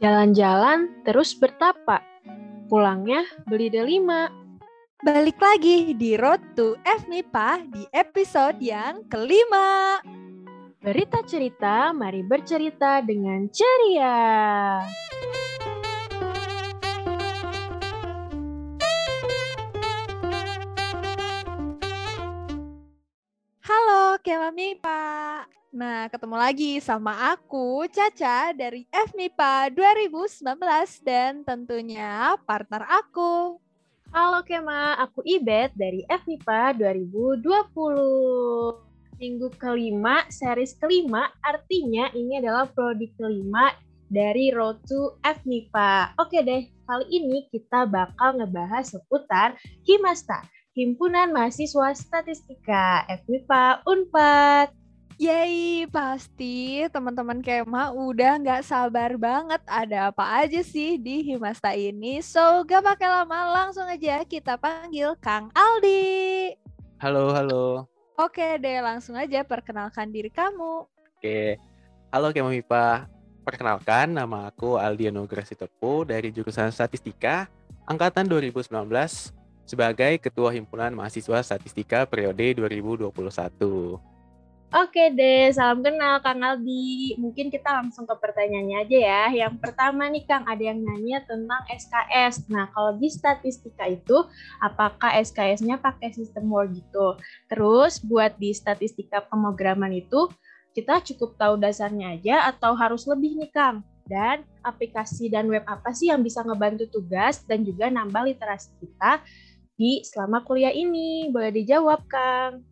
Jalan-jalan terus bertapa. Pulangnya beli delima. Balik lagi di Road to FMIPA di episode yang kelima. Berita cerita, mari bercerita dengan ceria. Halo Kema MIPA. Nah, ketemu lagi sama aku Caca dari FMIPA 2019 dan tentunya partner aku. Halo Kema, aku Ibet dari FMIPA 2020. Minggu kelima, series kelima, artinya ini adalah prodi kelima dari Road to FMIPA. Oke deh, kali ini kita bakal ngebahas seputar Himasta, Himpunan Mahasiswa Statistika FMIPA Unpad. Yeay, pasti teman-teman Kema udah nggak sabar banget ada apa aja sih di Himasta ini. So, gak pakai lama, langsung aja kita panggil Kang Aldi. Halo, halo. Oke deh, langsung aja perkenalkan diri kamu. Oke. Halo Kema MIPA. Perkenalkan, nama aku Aldi Anugrah Sitopo dari jurusan Statistika angkatan 2019 sebagai Ketua Himpunan Mahasiswa Statistika periode 2021. Oke deh, salam kenal Kang Aldi. Mungkin kita langsung ke pertanyaannya aja ya. Yang pertama nih Kang, ada yang nanya tentang SKS. Nah, kalau di statistika itu, apakah SKS-nya pakai sistem Word gitu? Terus buat di statistika pemrograman itu, kita cukup tahu dasarnya aja atau harus lebih nih Kang? Dan aplikasi dan web apa sih yang bisa ngebantu tugas dan juga nambah literasi kita di selama kuliah ini? Boleh dijawab Kang.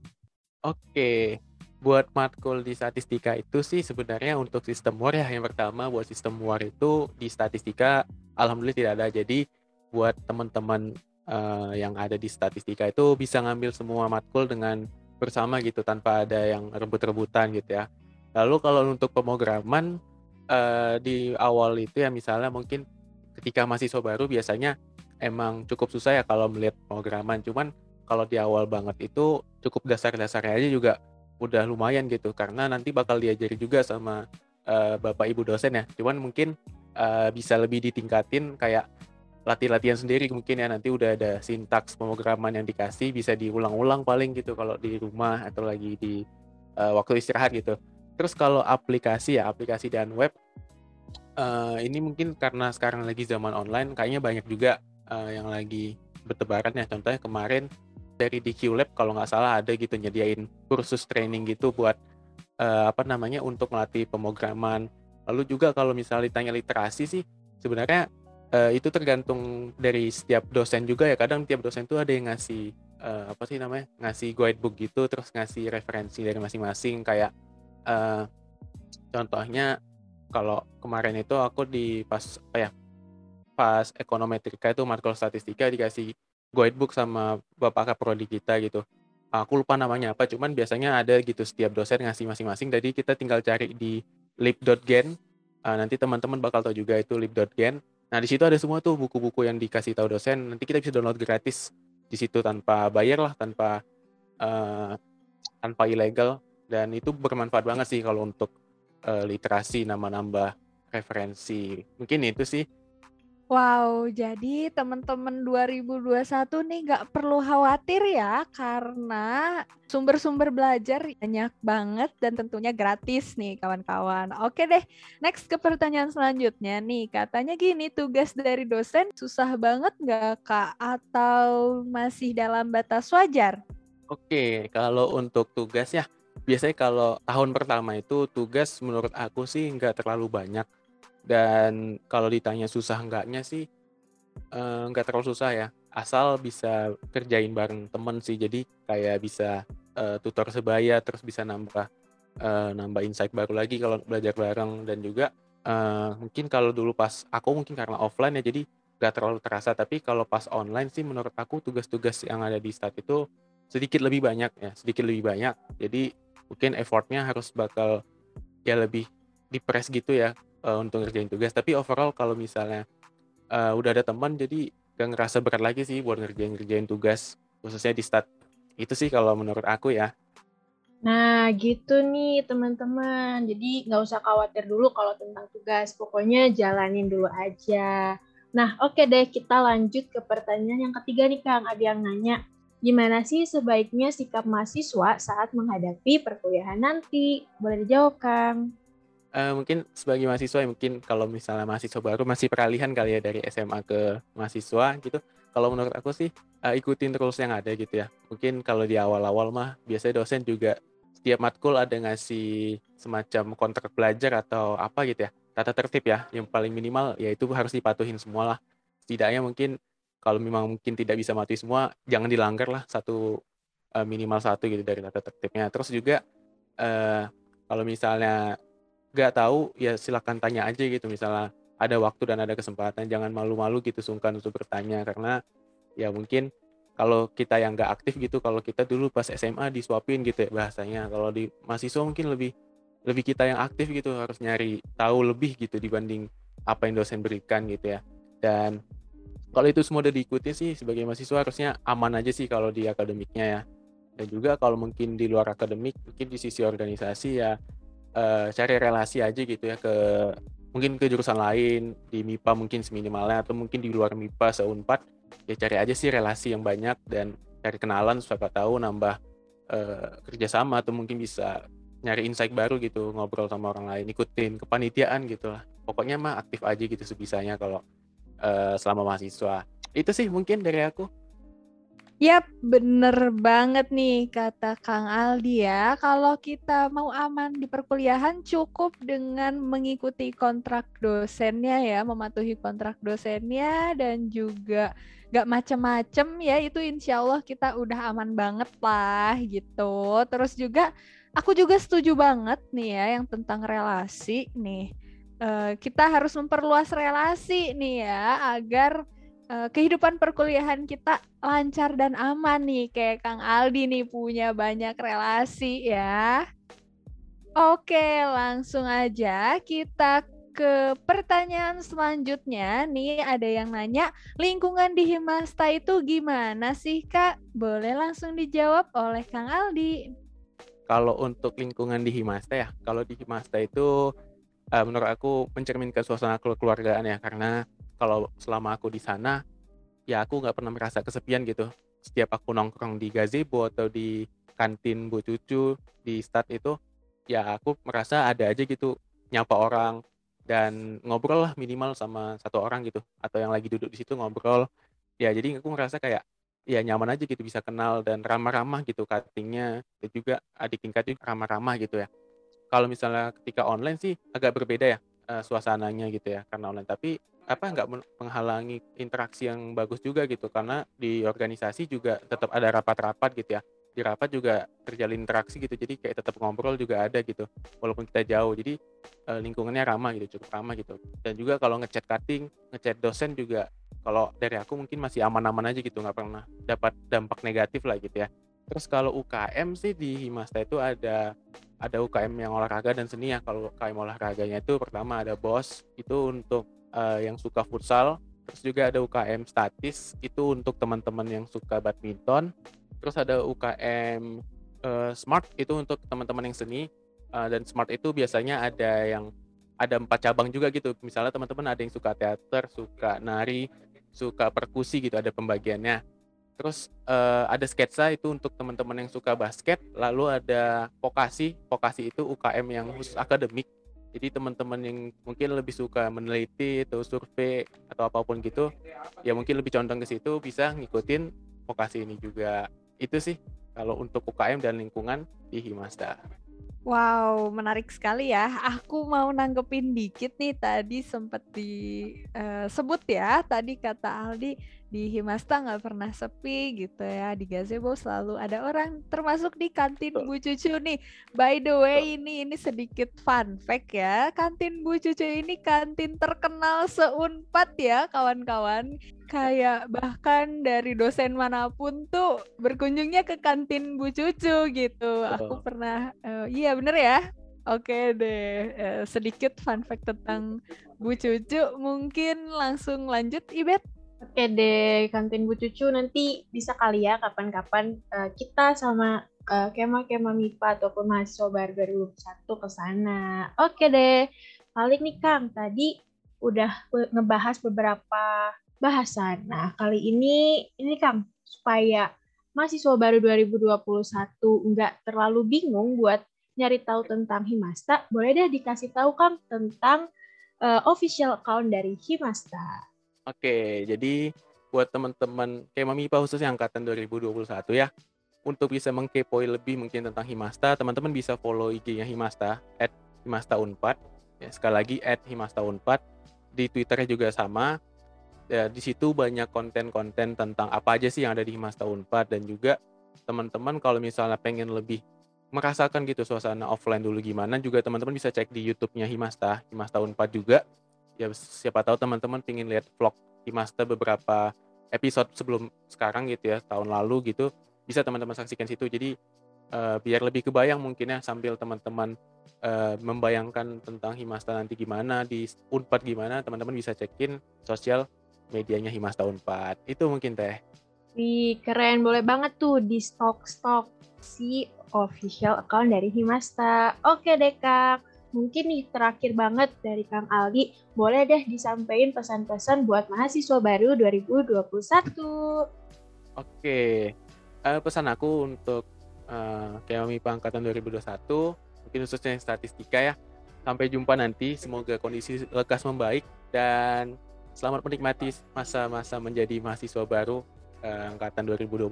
Oke, buat matkul di statistika itu sih sebenarnya untuk sistem war ya. Yang pertama buat sistem war itu di statistika alhamdulillah tidak ada. Jadi buat teman-teman uh, yang ada di statistika itu bisa ngambil semua matkul dengan bersama gitu tanpa ada yang rebut-rebutan gitu ya. Lalu kalau untuk pemrograman uh, di awal itu ya misalnya mungkin ketika mahasiswa baru biasanya emang cukup susah ya kalau melihat pemrograman. Cuman kalau di awal banget itu cukup dasar-dasarnya aja juga udah lumayan gitu. Karena nanti bakal diajari juga sama uh, bapak ibu dosen ya. Cuman mungkin uh, bisa lebih ditingkatin kayak latih-latihan sendiri mungkin ya. Nanti udah ada sintaks pemrograman yang dikasih bisa diulang-ulang paling gitu kalau di rumah atau lagi di uh, waktu istirahat gitu. Terus kalau aplikasi ya aplikasi dan web uh, ini mungkin karena sekarang lagi zaman online kayaknya banyak juga uh, yang lagi bertebaran ya. Contohnya kemarin dari di QLab kalau nggak salah ada gitu nyediain kursus training gitu buat uh, apa namanya untuk melatih pemrograman. Lalu juga kalau misalnya ditanya literasi sih sebenarnya uh, itu tergantung dari setiap dosen juga ya. Kadang tiap dosen tuh ada yang ngasih uh, apa sih namanya ngasih guidebook gitu, terus ngasih referensi dari masing-masing kayak uh, contohnya kalau kemarin itu aku di pas apa ya pas ekonometrika itu matkul statistika dikasih guidebook sama bapak kaprodi kita gitu. Aku lupa namanya apa cuman biasanya ada gitu setiap dosen ngasih masing-masing. Jadi kita tinggal cari di lip.gen uh, nanti teman-teman bakal tahu juga itu lip.gen nah di situ ada semua tuh buku-buku yang dikasih tahu dosen. Nanti kita bisa download gratis di situ tanpa bayar lah tanpa uh, tanpa ilegal. Dan itu bermanfaat banget sih kalau untuk uh, literasi nama-nambah referensi. Mungkin itu sih Wow, jadi teman-teman 2021 nih nggak perlu khawatir ya karena sumber-sumber belajar banyak banget dan tentunya gratis nih kawan-kawan. Oke deh, next ke pertanyaan selanjutnya nih. Katanya gini, tugas dari dosen susah banget nggak kak atau masih dalam batas wajar? Oke, kalau untuk tugas ya, biasanya kalau tahun pertama itu tugas menurut aku sih nggak terlalu banyak dan kalau ditanya susah enggaknya sih uh, nggak terlalu susah ya. Asal bisa kerjain bareng temen sih. Jadi kayak bisa uh, tutor sebaya terus bisa nambah uh, nambah insight baru lagi kalau belajar bareng. Dan juga uh, mungkin kalau dulu pas aku mungkin karena offline ya jadi nggak terlalu terasa. Tapi kalau pas online sih menurut aku tugas-tugas yang ada di stat itu sedikit lebih banyak ya sedikit lebih banyak. Jadi mungkin effortnya harus bakal ya lebih di press gitu ya uh, untuk ngerjain tugas tapi overall kalau misalnya uh, udah ada teman jadi gak ngerasa berat lagi sih buat ngerjain ngerjain tugas khususnya di stat itu sih kalau menurut aku ya Nah, gitu nih teman-teman. Jadi nggak usah khawatir dulu kalau tentang tugas. Pokoknya jalanin dulu aja. Nah, oke deh kita lanjut ke pertanyaan yang ketiga nih Kang. Ada yang nanya, gimana sih sebaiknya sikap mahasiswa saat menghadapi perkuliahan nanti? Boleh dijawab Kang? Uh, mungkin sebagai mahasiswa ya mungkin kalau misalnya mahasiswa baru masih peralihan kali ya dari SMA ke mahasiswa gitu. Kalau menurut aku sih uh, ikutin rules yang ada gitu ya. Mungkin kalau di awal-awal mah biasanya dosen juga setiap matkul ada ngasih semacam kontrak belajar atau apa gitu ya. Tata tertib ya yang paling minimal ya itu harus dipatuhin semua lah. Setidaknya mungkin kalau memang mungkin tidak bisa mati semua jangan dilanggar lah satu uh, minimal satu gitu dari tata tertibnya. Terus juga uh, kalau misalnya nggak tahu ya silahkan tanya aja gitu. Misalnya ada waktu dan ada kesempatan jangan malu-malu gitu sungkan untuk bertanya. Karena ya mungkin kalau kita yang nggak aktif gitu kalau kita dulu pas SMA disuapin gitu ya bahasanya. Kalau di mahasiswa mungkin lebih lebih kita yang aktif gitu harus nyari tahu lebih gitu dibanding apa yang dosen berikan gitu ya. Dan kalau itu semua udah diikuti sih sebagai mahasiswa harusnya aman aja sih kalau di akademiknya ya. Dan juga kalau mungkin di luar akademik mungkin di sisi organisasi ya uh, cari relasi aja gitu ya ke mungkin ke jurusan lain di MIPA mungkin seminimalnya atau mungkin di luar MIPA seunpad ya cari aja sih relasi yang banyak dan cari kenalan siapa tahu nambah uh, kerjasama atau mungkin bisa nyari insight baru gitu ngobrol sama orang lain ikutin kepanitiaan gitu lah. Pokoknya mah aktif aja gitu sebisanya kalau uh, selama mahasiswa. Itu sih mungkin dari aku Yap, bener banget nih kata Kang Aldi ya. Kalau kita mau aman di perkuliahan cukup dengan mengikuti kontrak dosennya ya, mematuhi kontrak dosennya dan juga gak macem-macem ya, itu insya Allah kita udah aman banget lah gitu. Terus juga aku juga setuju banget nih ya yang tentang relasi nih. Uh, kita harus memperluas relasi nih ya agar uh, kehidupan perkuliahan kita lancar dan aman nih kayak Kang Aldi nih punya banyak relasi ya. Oke, langsung aja kita ke pertanyaan selanjutnya. Nih ada yang nanya, lingkungan di Himasta itu gimana sih Kak? Boleh langsung dijawab oleh Kang Aldi. Kalau untuk lingkungan di Himasta ya, kalau di Himasta itu uh, menurut aku mencerminkan suasana keluargaan ya, karena kalau selama aku di sana ya aku nggak pernah merasa kesepian gitu. Setiap aku nongkrong di gazebo atau di kantin Bu Cucu di stad itu ya aku merasa ada aja gitu nyapa orang dan ngobrol lah minimal sama satu orang gitu. Atau yang lagi duduk di situ ngobrol. Ya jadi aku merasa kayak ya nyaman aja gitu bisa kenal dan ramah-ramah gitu cuttingnya. Dan juga adik tingkat juga ramah-ramah gitu ya. Kalau misalnya ketika online sih agak berbeda ya uh, suasananya gitu ya karena online. Tapi apa nggak menghalangi interaksi yang bagus juga gitu. Karena di organisasi juga tetap ada rapat-rapat gitu ya. Di rapat juga terjalin interaksi gitu. Jadi kayak tetap ngobrol juga ada gitu walaupun kita jauh. Jadi uh, lingkungannya ramah gitu cukup ramah gitu. Dan juga kalau ngechat cutting ngechat dosen juga kalau dari aku mungkin masih aman-aman aja gitu nggak pernah dapat dampak negatif lah gitu ya. Terus kalau UKM sih di Himasta itu ada ada UKM yang olahraga dan seni ya. Kalau UKM olahraganya itu pertama ada bos itu untuk uh, yang suka futsal terus juga ada UKM statis itu untuk teman-teman yang suka badminton. Terus ada UKM uh, eh, smart itu untuk teman-teman yang seni. Uh, dan smart itu biasanya ada yang ada empat cabang juga gitu. Misalnya teman-teman ada yang suka teater suka nari suka perkusi gitu ada pembagiannya. Terus uh, ada sketsa itu untuk teman-teman yang suka basket. Lalu ada vokasi vokasi itu UKM yang khusus akademik jadi teman-teman yang mungkin lebih suka meneliti atau survei atau apa pun gitu, ya mungkin lebih condong ke situ bisa ngikutin vokasi ini juga. Itu sih kalau untuk UKM dan lingkungan di Himasta. Wow, menarik sekali ya. Aku mau nanggepin dikit nih tadi sempat disebut uh, ya. Tadi kata Aldi di Himasta nggak pernah sepi gitu ya. Di gazebo selalu ada orang, termasuk di kantin Bu Cucu nih. By the way, ini ini sedikit fun fact ya. Kantin Bu Cucu ini kantin terkenal seunpat ya, kawan-kawan. Kayak bahkan dari dosen mana pun tuh berkunjungnya ke kantin Bu Cucu gitu. Aku pernah, uh, iya bener ya. Oke deh, uh, sedikit fun fact tentang Bu Cucu. Mungkin langsung lanjut, Ibet. Oke deh, kantin Bu Cucu nanti bisa kali ya kapan-kapan uh, kita sama uh, kema-kema MIPA ataupun mahasiswa baru 2021 ke sana. Oke deh, paling nih Kang, tadi udah ngebahas beberapa bahasan. Nah, kali ini ini Kang, supaya mahasiswa baru 2021 nggak terlalu bingung buat nyari tahu tentang Himasta, boleh deh dikasih tahu Kang tentang uh, official account dari Himasta. Oke, jadi buat teman-teman kayak Mami Pak khususnya angkatan 2021 ya, untuk bisa mengkepoi lebih mungkin tentang Himasta, teman-teman bisa follow IG-nya Himasta, at Himasta Unpad. Ya, sekali lagi, at Himasta Unpad. Di Twitternya juga sama. Ya, di situ banyak konten-konten tentang apa aja sih yang ada di Himasta Unpad dan juga teman-teman kalau misalnya pengen lebih merasakan gitu suasana offline dulu gimana juga teman-teman bisa cek di YouTube-nya Himasta, Himasta Unpad juga. Ya siapa tahu teman-teman pengen lihat vlog Himasta beberapa episode sebelum sekarang gitu ya, tahun lalu gitu, bisa teman-teman saksikan situ. Jadi uh, biar lebih kebayang mungkin ya sambil teman-teman uh, membayangkan tentang Himasta nanti gimana di Unpad gimana, teman-teman bisa cekin sosial medianya Himasta Unpad. Itu mungkin teh. Wih, keren. Boleh banget tuh di stok-stok si official account dari Himasta. Oke deh Kang, mungkin nih terakhir banget dari Kang Aldi, boleh deh disampaikan pesan-pesan buat mahasiswa baru 2021. Oke, uh, pesan aku untuk uh, MIPA Angkatan 2021, mungkin khususnya statistika ya, sampai jumpa nanti, semoga kondisi lekas membaik, dan selamat menikmati masa-masa menjadi mahasiswa baru uh, Angkatan 2021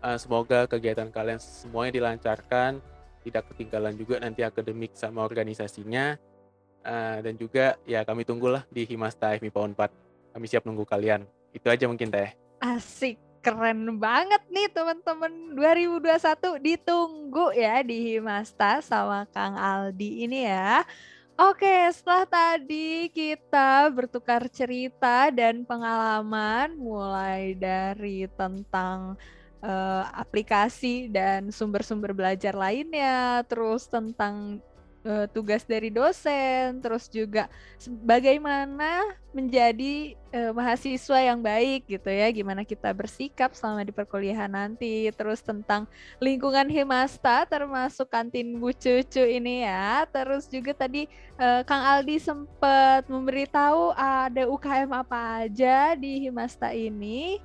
uh, semoga kegiatan kalian semuanya dilancarkan tidak ketinggalan juga nanti akademik sama organisasinya. Uh, dan juga ya kami tunggulah di Himasta FMIPA 4 kami siap nunggu kalian. Itu aja mungkin teh. Asik. Keren banget nih teman-teman. 2021 ditunggu ya di Himasta sama Kang Aldi ini ya. Oke, setelah tadi kita bertukar cerita dan pengalaman mulai dari tentang uh, aplikasi dan sumber-sumber belajar lainnya, terus tentang uh, tugas dari dosen, terus juga bagaimana menjadi uh, mahasiswa yang baik gitu ya, gimana kita bersikap selama di perkuliahan nanti, terus tentang lingkungan Himasta termasuk kantin Bu Cucu ini ya, terus juga tadi uh, Kang Aldi sempat memberitahu ada UKM apa aja di Himasta ini.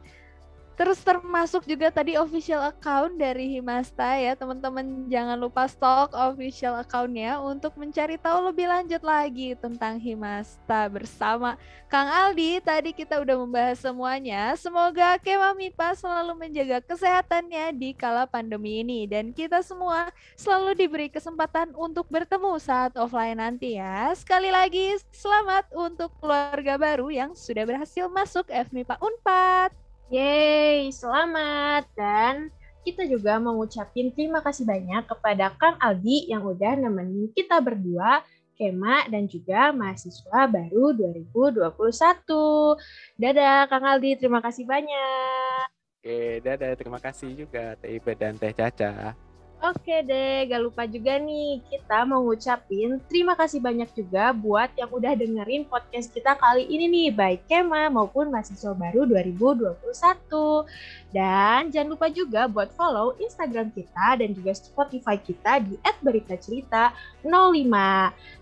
Terus termasuk juga tadi official account dari Himasta ya teman-teman jangan lupa stok official accountnya untuk mencari tahu lebih lanjut lagi tentang Himasta bersama Kang Aldi. Tadi kita udah membahas semuanya. Semoga Kema Mipa selalu menjaga kesehatannya di kala pandemi ini dan kita semua selalu diberi kesempatan untuk bertemu saat offline nanti ya. Sekali lagi selamat untuk keluarga baru yang sudah berhasil masuk FMIPA Unpad. Yeay, selamat. Dan kita juga mau ngucapin terima kasih banyak kepada Kang Aldi yang udah nemenin kita berdua, Kema, dan juga mahasiswa baru 2021. Dadah Kang Aldi, terima kasih banyak. Oke, dadah. Terima kasih juga Teh Ipe dan Teh Caca. Oke deh, gak lupa juga nih kita mau ngucapin terima kasih banyak juga buat yang udah dengerin podcast kita kali ini nih, baik Kema maupun mahasiswa baru 2021. Dan jangan lupa juga buat follow Instagram kita dan juga Spotify kita di @beritacerita05.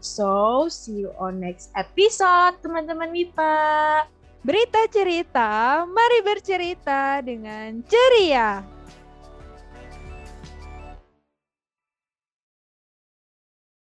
So, see you on next episode, teman-teman MIPA. Berita cerita, mari bercerita dengan ceria.